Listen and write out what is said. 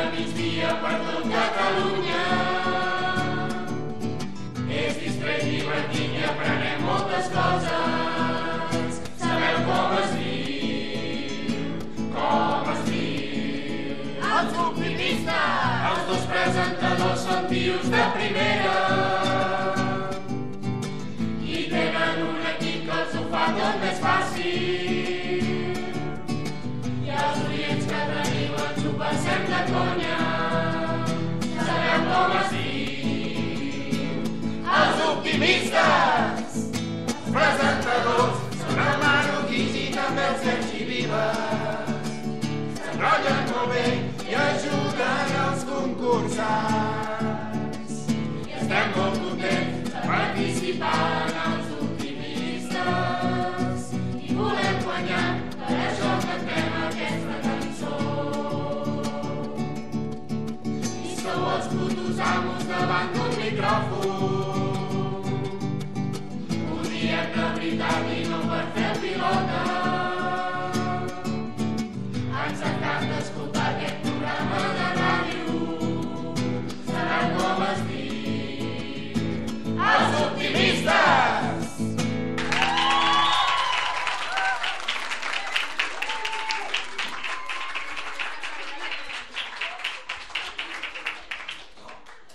de migdia per tot Catalunya. És distret, divertit i aprenem moltes coses. Sabem com es diu, com es diu. Els colpimistes! Els dos presentadors són tios de primera. I tenen un equip que els ho fa tot més fàcil. Conya, sabeu com es diu. Els optimistes, els presentadors, són el Manu Guix i també el Sergi Vives. S'enrotllen molt bé i ajuden els concursants. I estem molt contents de participar en els putos amos davant d'un micròfon. Un dia que Britània no per fer pilota